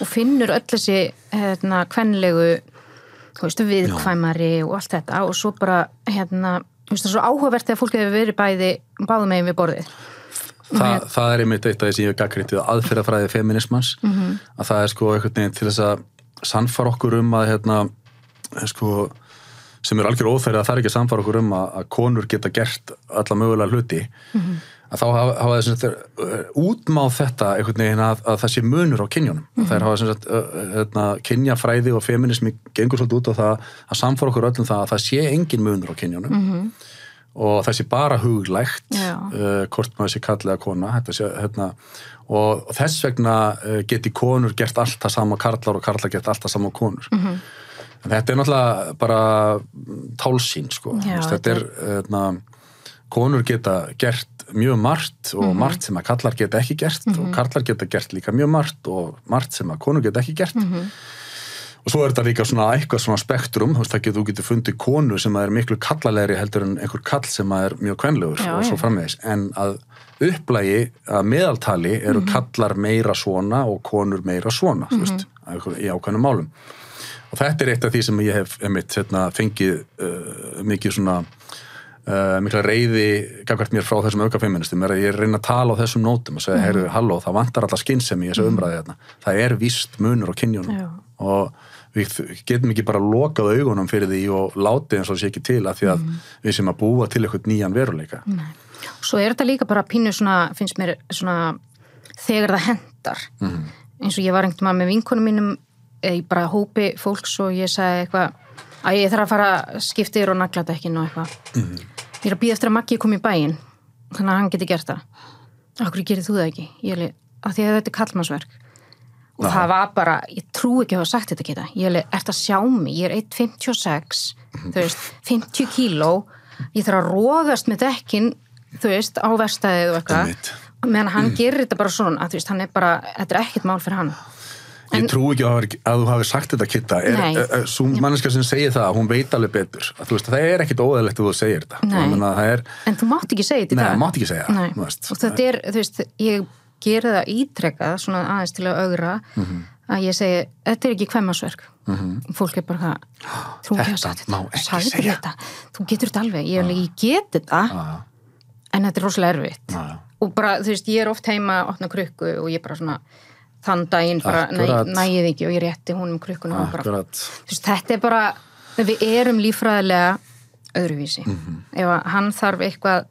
og finnur öll þessi hérna veist, viðkvæmari og allt þetta. Og svo bara hérna, þú veist, það er svo áhugavert þegar fólk hefur verið bæði báðum megin við borðið. Þa, það er einmitt eitt af því sem ég hef gaggrítið aðferðafræði feminismans Mhm. að það er sko einhvern veginn til þess að sannfara okkur um að hérna, sko sem er algjör óþæri að það er ekki að sannfara okkur um að, að konur geta gert alla mögulega hluti. Mhm. Að þá hafa, þess að útmáð þetta einhvern veginn að, að það sé munur á kynjónum Mhm. það er hafa sem sagt hérna, kynjafræði og feminismi gengur svolítið út á það að sannfara okkur öllum það að það sé engin munur á kynjónum Mhm. og það sé bara huglægt uh, hvort maður sé kallega kona þetta sé, hérna, og, þess vegna uh, geti konur gert allt það sama karlar og karlar gert allt það sama konur Mhm. en þetta er náttúrulega bara tálsín sko Já, þetta er hérna, konur geta gert mjög margt og margt sem að karlar geta ekki gert og karlar geta gert líka mjög margt og margt sem að konur geta ekki gert. Og svo er þetta líka svona eitthvað svona spektrum, þú getur, fundið konu sem er miklu kallalegri heldur en einhver kall sem er mjög kvenlegur Já, og svo framvegis, en að upplægi að meðaltali eru kallar meira svona og konur meira svona, veist, einhver- í ákveðnum málum. Og þetta er eitt af því sem ég hef einmitt, hérna, fengið uh, mikið svona Uh, mikla reyði gagvart mér frá þessum aukafeministum er að ég reyna að tala á þessum nótum og segja, heyrðu, halló, það vantar alltaf skinnsemi í þessu umræði hérna. Það er víst munur á kynjónum Já. og við getum ekki bara lokað augunum fyrir því og látið eins og sé ekki til að því að við sem að búa til eitthvað nýjan veruleika. Svo er þetta líka bara pínu svona, finnst mér svona þegar það hendar. Eins og ég var einhvern veginn með vinkonum mínum eh, í bara hópi fólks og ég sagði eitthvað að ég þarf að fara skiptir og nagladekkin og eitthvað ég er að býða eftir að Maggi kom í bæinn þannig að hann geti gert það. Akkur gerir þú það ekki? Ég er að því að þetta er kallmannsverk og það var bara, ég trú ekki að hafa sagt þetta geta ég er ert að sjá mig, ég er 1.56 þú veist, 50 kíló. Ég þarf að rógast með dekkin þú veist, á verstaðið og eitthvað. Meðan hann gerir þetta bara svona að veist, hann er bara, þetta er ekkert mál fyrir hann Ég trú ekki að, að þú hafi sagt þetta kitta, svo manneska sem segir það, hún veit alveg betur. Að þú veist, það er ekkit óæðilegt að þú segir þetta. Það er, en þú mátt ekki segja þetta Nei, ekki segja og þetta er, þú veist, ég gera það ítrekkað, svona aðeins til að augra Mhm. að ég segi, þetta er ekki kvæmasverk fólk er bara þú ekki að Þetta sagt þetta, sagði segja. þetta. Þú getur þetta alveg, ég, alveg, ég get þetta. Já. en þetta er rosalega erfitt. Já. og bara, þú veist, ég er oft heima að opna krukku og ég bara svona þann daginn bara næ, nægið ekki og ég rétti húnum krukkuna og bara, veist, þetta er bara við erum lífræðilega öðruvísi. Mhm. ef að hann þarf eitthvað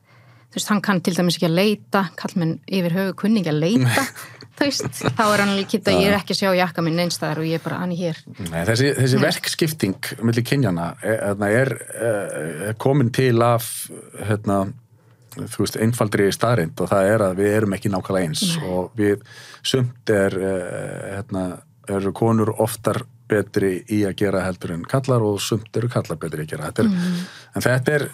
þú veist, hann kann til dæmis ekki að leita kallmenn yfir höfu kunning að leita þú veist, þá er hann líka að ég er ekki að sjá jakka minn einstæðar og ég er bara, hann hér. Nei, þessi, þessi verkskipting millir kynjana er, er, er, er komin til af hérna, þú veist, einfaldri staðrind og það er að við erum ekki nákvæmlega eins og við sumt er eh, hérna, eru konur oftar betri í að gera heldur en kallar og sumt eru kallar betri í að gera. Þetta er, en þetta er,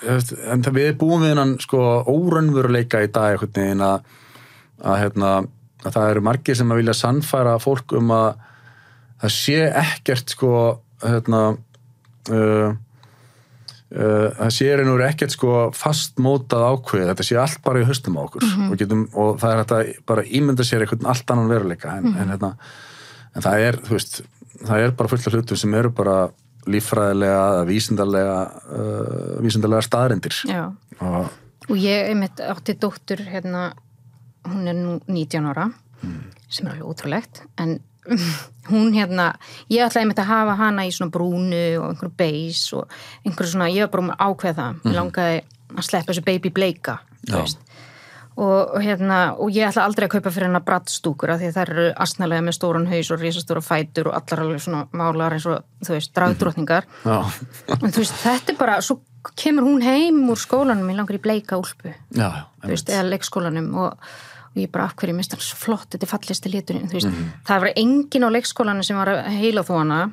en það við búum við hennan sko órannveruleika í dag einhvern veginn að, að hérna, að það eru margir sem að vilja sannfæra fólk um að það sé ekkert sko hérna uh, það sé reynur ekkert sko fastmótað ákveð þetta sé allt bara í höstum á okkur. Og, getum, og það er þetta bara ímynda sér einhvern allt annan veruleika. En, en, hérna, en það er veist, það er bara fullt af hlutum sem eru bara líffræðilega eða vísindarlega uh, vísindarlega staðrendir Já. og og ég einmitt átti dóttur hérna, hún er nú 19 ára sem er alveg ótrúlegt. En hún hérna ég ætlaði einmitt að hafa hana í svona brúnu og einhverju beis og einhverju svona, ég var bara að ákveða það. Mér langaði að sleppa þessu baby bleika Já. og, og hérna, og ég ætla aldrei að kaupa fyrir hennar brattstúkur af því að þær eru asnalega með stóran haus og risastóra fætur og allar alveg svona málar eins og, þú veist, dragdrottningar. Já, en þú veist, þetta er bara, svo kemur hún heim úr skólanum, ég langar í bleika úlpu. Já, þú veist, eða leikskólanum og, og ég bara af hverju mist hann svo flott, þetta er fallisti liturinn þú veist, Mhm. það var engin á leikskólanum sem var að heila hana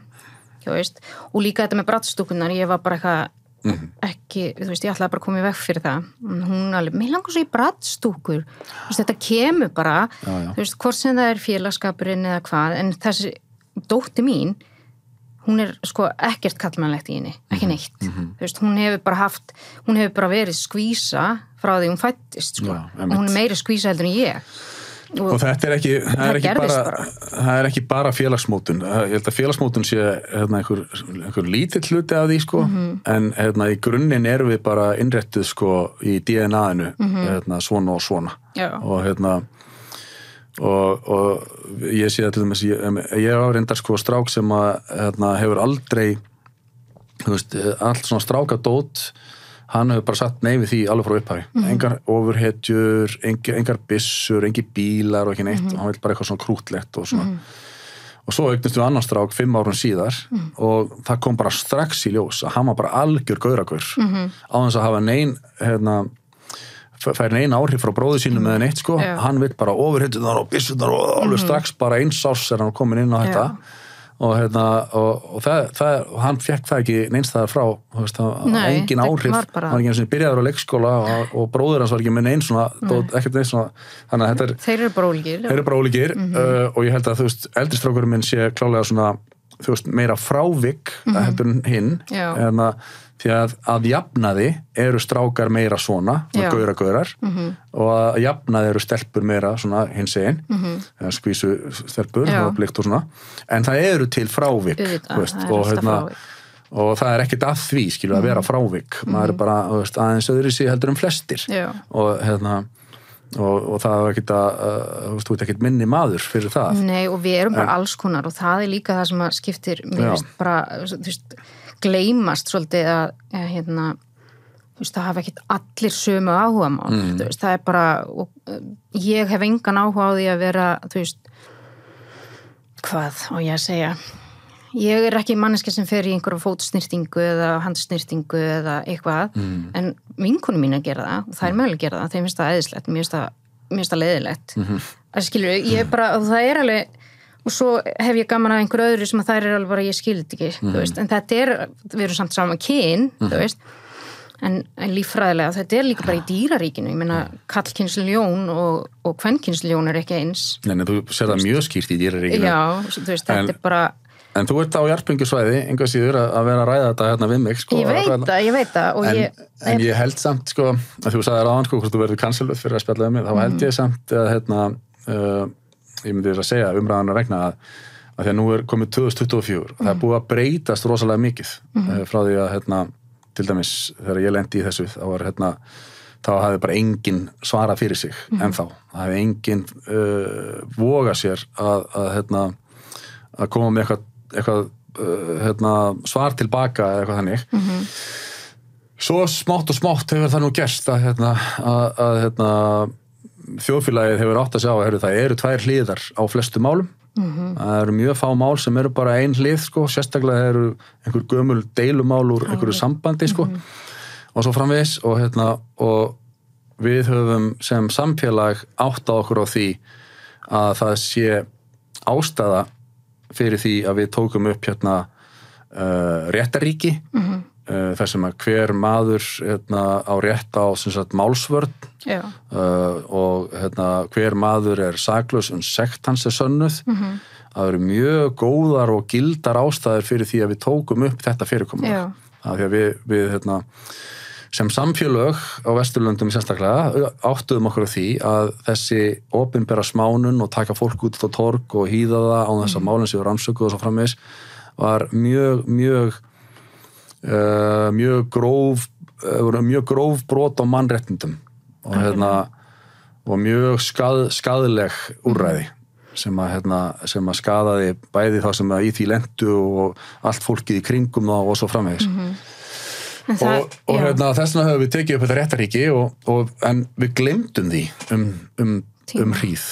þú veist, og líka þetta með brattstúkunar ég var bara eitthvað Mhm. ekki, þú veist, ég ætlaði bara að koma í veg fyrir það hún alveg, mér langar svo í brattstúkur þú veist, þetta kemur bara Já, já. þú veist, hvort sem það er félagskapurinn eða hvað, en þessi dótti mín hún er sko ekkert kallmannlegt í henni, Mhm, ekki neitt þú veist, hún hefur bara haft hún hefur bara verið skvísa frá því hún fættist sko, Já, og hún er meiri skvísa heldur en ég. Og þetta er ekki, það er ekki bara, bara. það er ekki bara félagsmótun. Ég held að félagsmótun sé hérna, einhver, einhver lítill hluti af því sko, Mhm. en hérna, í grunninn erum við bara innrættuð sko, í DNA-inu Mhm. hérna, svona og svona. Já. og hérna og, og ég sé að til dæmis ég, ég á reyndar sko strák sem að hérna, hefur aldrei veist, allt svona strákadót hann hefur bara satt nei við því alveg frá upphafi. Engar ofurhetjur, engar, engar byssur engi bílar og ekki neitt. Og hann vil bara eitthvað svona krútlegt og svona. Og svo eignast við annan strák fimm árun síðar og það kom bara strax í ljós að hann var bara algjör gauragur á þess að hafa nein hérna fær neina áhrif frá bróðu sínum með neitt sko, Já. hann vil bara ofurhetjunar og byssunar og alveg strax bara eins árs er hann komin inn á þetta. Og, hérna, og, og það, það, hann fekk það ekki neins það frá veist, Nei, engin áhrif, var bara- hann var ekki eins og byrjaður á leikskóla og, og bróður hans var ekki með neins svona, dót, ekkert neins svona þannig að þetta er Þeir eru bara ólíkir. þeir eru bara ólíkir uh, og ég held að þú veist, eldistrákurinn minn sé klálega svona, þú veist, meira frávik mm -hmm. heldur en hinn. En að, því að að jafnaði eru strákar meira svona, Já. gauðra gauðrar -hmm. og að jafnaði eru stelpur meira svona hins einn -hmm. skvísu stelpur og blikt og svona en það eru til frávik þú veist, er og, hérna, frávik. og það er ekkert að því skilur að vera frávik maður er bara þú veist, aðeins öðru sig heldur en flestir Já. og hérna og, og það var ekkert að þú veist, þú ert ekkert minni maður fyrir það Nei, og við erum bara alls konar og það er líka það sem að skiptir, mér finnst bara, þú veist, gleymast svolítið að, hérna, veist, það hafa ekkert allir sömu áhugamál, Mm. þú veist, það er bara, og, uh, ég hef engan áhuga á því að vera, þú veist, hvað á ég að segja, ég er ekki manneska sem fer í einhverja fótsnýrtingu eða handsnýrtingu eða eitthvað, Mm. en vinkunum mín að gera það og það er mögulega að gera það, þeim finnst það eðislegt, mér finnst það, það leiðilegt. Mhm. Það skilur, ég er bara, og það er alveg, og svo hef ég gaman af einhverju öðru sem að þær er alveg bara, ég þetta ekki, Mhm. þú veist, en þetta er, við erum samt saman kyn, þú veist, en, en líffræðilega, þetta er líka bara í dýraríkinu, ég meina, kallkynsljón og, og kvenkynsljón er ekki eins. Nei, nei, þú sér það mjög skýrt í dýraríkinu. Já, veist, þetta En- er bara, en þú ert á jarpingjusvæði, einhvað síður að, vera að ræða þetta hérna við mig sko, ég veit það, ég veit það, en, ég, en ég held samt sko, að þú sagði ráðan sko, hvort þú verður kanseluð fyrir að spjalla um mig, þá held ég samt að hérna, uh, ég myndi að segja umræðan að vegna að, að því að nú er komið 2024 og það er búið að breytast rosalega mikið uh, frá því að hérna, til dæmis þegar ég lendi í þessu þá var hérna þá hafði bara enginn svara fyrir sig ennþá, það hafði enginn uh, voga sér að, að, hérna, að koma með eitthvað, eitthvað uh, hérna, svar tilbaka eða eitthvað þannig. Svo smátt og smátt hefur það nú gerst að, hérna, að, að hérna, þjóðfélagið hefur átt að sjá að heyrðu, það eru tvær hliðar á flestu málum. Það eru mjög fá mál sem eru bara ein hlið sko, sérstaklega eru einhver gömul deilumál úr einhverju sambandi sko, og svo framvegis og, hérna, og við höfum sem samfélag átt á okkur á því að það sé ástæða fyrir því að við tókum upp hérna uh, réttaríki uh, þar sem að hver maður hérna, á rétt á sagt, málsvörn. Uh, og hérna, hver maður er saklaus um sekt hans er sönnuð. Það eru mjög góðar og gildar ástæður fyrir því að við tókum upp þetta fyrirkomur Já. af því að við, við hérna, sem samfélög á Vesturlöndum sérstaklega áttuðum okkur á því að þessi opinbera smánun og taka fólk út á torg og hýða það á þess að málinn séu rannsökuð og svo framvegis var mjög, mjög mjög gróf voru mjög gróf brot á mannrettindum og hérna og mjög skað, skaðleg úrræði sem að, hérna, sem að skadaði bæði þá sem að í því lendu og allt fólkið í kringum og svo framvegis. En það, og, og hérna, þess vegna höfum við tekið upp þetta réttaríki og, og, en við glemdum því um, um, Tíma. um hríð.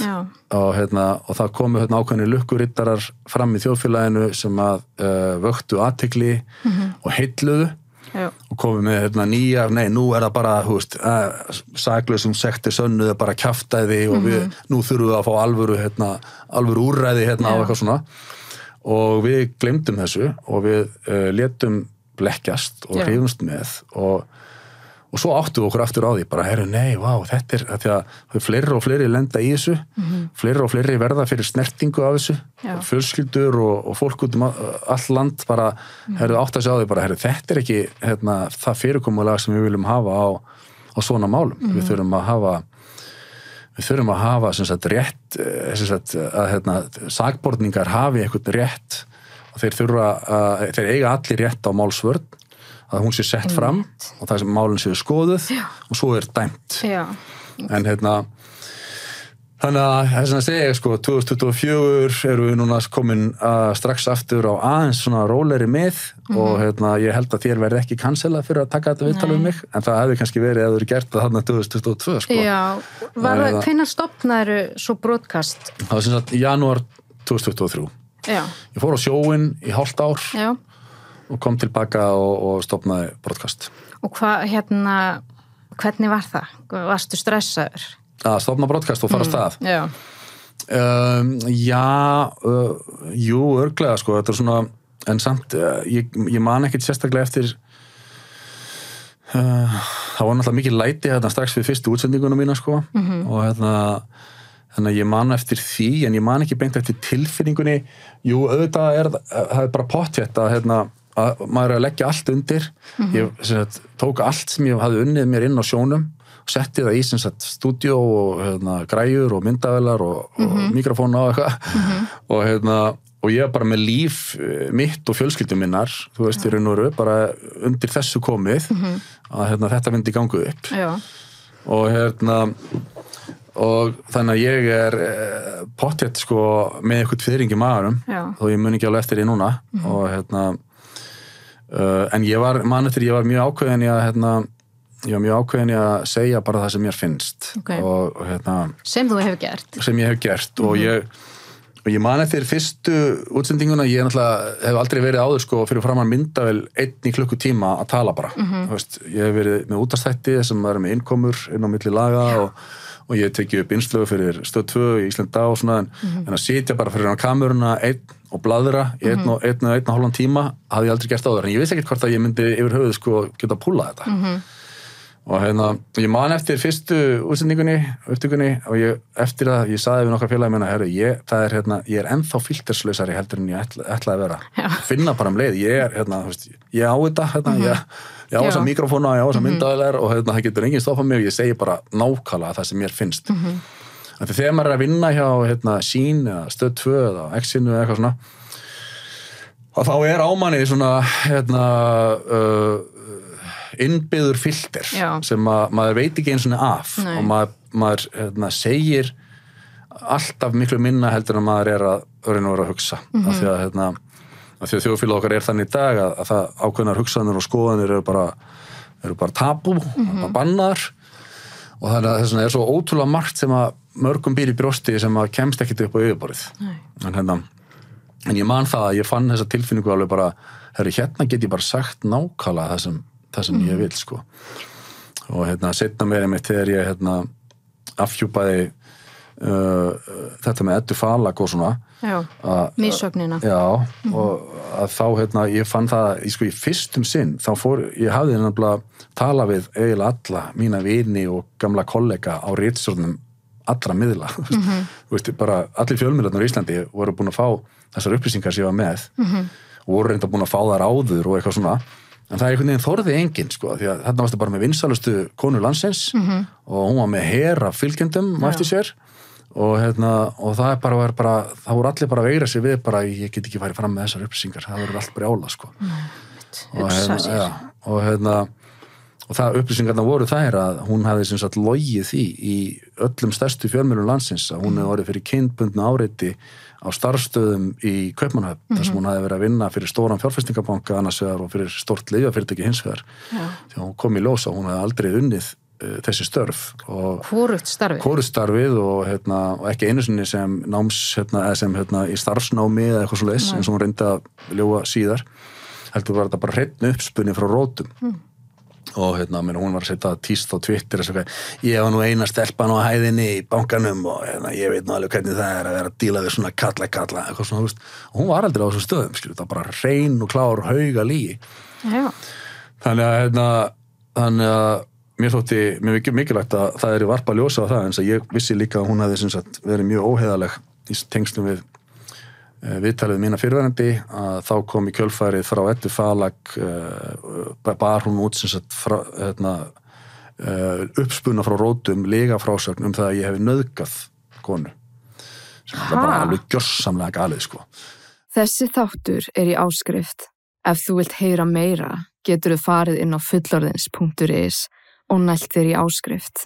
Og, hérna, og það komu hérna, ákveðni lukkurittarar fram í þjóðfélaginu sem að uh, vöktu aðtekli Mhm. og heilluðu já, og komið með hérna, nýja, nei, nú er það bara hú veist, uh, saklausum sekti sönnuð bara kjaftaði og við, nú þurfum við að fá alvöru, hérna, alvöru úrræði hérna og eitthvað svona. Og við glemdum þessu og við uh, letum blekkjast og hrifumst með og, og svo áttum við okkur aftur á því bara, herru, nei, vá, þetta er því að þau fleiri og fleiri lenda í þessu. Fleiri og fleiri verða fyrir snertingu af þessu. Fjölskyldur og, og fólk út um all land bara, herru, átt að sjá því bara, herru, þetta er ekki hérna, það fyrirkomulag sem við viljum hafa á, á svona málum. Við þurfum að hafa við þurfum að hafa sem sagt rétt eh, sem sagt að hérna, sakborningar hafi eitthvað rétt. Og þeir þurfa að, þeir eiga allir rétt á málsvörn að hún sé sett fram og það sem málinn séu skoðuð Já. og svo er dæmt. Já, en hérna þannig að þess að segja sko 2024 eru við núna komin uh, strax aftur á aðeins svona róleri mið og hérna ég held að þér verði ekki cancela fyrir að taka þetta viðtalið um mig en það hefði kannski verið að þú eru gert það þarna 2022 sko. Já. Hvenær stopnaður svo broadcast? það var sem sagt janúar 2023 Já, ég fór á sjóin í hálft ár. Já. Og kom tilbaka og, og stopnaði broadcast Og hvað, hérna, hvernig var það? Varstu stressaður? að stopna broadcast og fara mm. stað Já. Um, já, uh, jú, örglega sko, þetta er svona, en samt, uh, ég, ég man ekkit sérstaklega eftir, uh, það var náttúrulega mikið læti hérna strax við fyrstu útsendingunum mína sko -hmm. og hérna, þannig að ég man eftir því, en ég man ekki beint eftir tilfinningunni, jú, auðvitað er það er bara að hérna, að maður er að leggja allt undir. Ég sem sagt, tók allt sem ég hafði unnið mér inn á sjónum og setti það í sagt stúdíó og hérna, græjur og myndavelar og, og mikrofóna og eitthvað. Og hérna og ég bara með líf eh, mitt og fjölskyldum minnar, þú veist, í raun og veru bara undir þessu komið að hérna, þetta myndi gangu upp. Já. og hérna og þannig að ég er eh, pottjætt sko með eitthvað fyrring í maðurum Já. þó ég mun ekki alveg eftir því núna. Og hérna en ég var, man eftir ég var mjög ákveðin í að hérna, ég var mjög ákveðin í að segja bara það sem mér finnst. Ok. og, og hérna Sem þú hefur gert. sem ég hef gert. Og ég og ég man eftir fyrstu útsendinguna ég hef aldrei verið áður sko fyrir framann myndavel einn í klukkutíma að tala bara, þú veist, ég hef verið með útastætti sem er með innkomur inn á milli laga og, og ég teki upp innslögu fyrir stöð 2 í Íslanda og svona en, en að sitja bara fyrir hann kameruna einn og bladra í einn og einn og einn og hálfan tíma hafði ég aldrei gert áður. En ég vissi ekkert hvort að ég myndi yfir höfuð sko geta að púla þetta og hérna, ég man eftir fyrstu útsendingunni, upptökunni og ég, eftir að ég saði við nokkar félagi minna, herru, ég, það er hérna, ég er ennþá filterslausari heldur en ég ætla, ætlaði að vera. Já. finna bara um leið, ég er hérna, þú veist, ég á þetta, hérna, ég, ég á þessa mikrofóna, ég á þessa myndaðilar og hérna, það getur enginn stoppað mig og ég segi bara nákvæmlega það sem mér finnst. Mm -hmm. þegar maður er að vinna hjá hérna, sín eða stöð 2 eða exinu eða eitthvað svona þá er ámanni svona hérna uh, innbyður filter Já. sem að, maður veit ekki eins og af Nei. og maður, maður hérna, segir alltaf miklu minna heldur en maður er að að vera að hugsa Mhm. af því að, hérna, af því að þjóðfélag okkar er þannig í dag að, að það ákveðnar hugsanir og skoðanir eru bara, eru bara tabú Mhm. bara bannar og þannig að þess vegna er svo ótrúlega margt sem að mörgum býr í brjósti sem að kemst ekkit upp á yfirborðið en hérna en ég man það að ég fann þessa tilfinningu alveg bara, herru, hérna get ég bara sagt nákvæmlega það sem, það sem ég vil sko og hérna setna meira mitt þegar ég hérna afhjúpaði uh, þetta með eddu falag og svona Já. Mísögnina. já, og að þá hérna, ég fann það, ég sko í fyrstum sinn þá fór, ég hafði nefnilega tala við eiginlega alla mína vini og gamla kollega á rítstjórnum allra miðla, mm -hmm. veist, bara allir fjölmiðlarnar í Íslandi voru búin að fá þessar upplýsingar sem ég var með -hmm. og voru reynda búin að fá þær áður og eitthvað svona en það er einhvern veginn þorði enginn sko, því að þarna varstu bara með vinsalustu konu landsins -hmm. og hún var með hera fylgjendum eftir sér og, hérna, og það er bara, var bara það voru allir bara að veira sig við bara ég get ekki farið fram með þessar upplýsingar, það voru allt brjála sko. og, Hugsa sér. ja, og hérna og það upplýsingarna voru þær að hún hefði sem sagt logið því í öllum stærstu fjölmjölum landsins að hún hefði orðið fyrir kynbundna áreiti á starfstöðum í Kaupmannhöfn þar sem hún hefði verið að vinna fyrir stóran fjárfestingabanka annars vegar og fyrir stort leifafyrirtæki hins vegar. Því að hún kom í ljósa, hún hefði aldrei unnið uh, þessi störf og Hvorugt starfið. kórustarfið og, hérna, og ekki einu sinni sem náms hérna, eða sem hérna, í starfsnámi eða eitthvað svo leis eins og hún reyndi að ljóa síðar heldur var þetta bara hreitn uppspunni frá rótum og hérna, meni, hún var að setja tíst á Twitter og ég var nú eina stelpan á hæðinni í bankanum og hérna, ég veit nú alveg hvernig það er að vera að díla við svona kalla kalla eitthvað svona, veist, og hún var aldrei á þessu stöðum skilur, það var bara reyn og klár hauga lígi Já. þannig að hérna, þannig að mér þótti mjög mikil- mikilvægt að það er í varpa að ljósa á það að ég vissi líka að hún hefði sagt, verið mjög óheðaleg í tengslum við viðtalið mína fyrverandi að þá kom í kjölfærið frá ettu falag uh, bar hún út sem sagt frá, hérna, uh, uppspuna frá rótum lega frásögn um það að ég hef nöðgað konu sem er bara alveg gjörsamlega galið sko Þessi þáttur er í áskrift. Ef þú vilt heyra meira, getur þú farið inn á fullorðins.is og nælt þér í áskrift.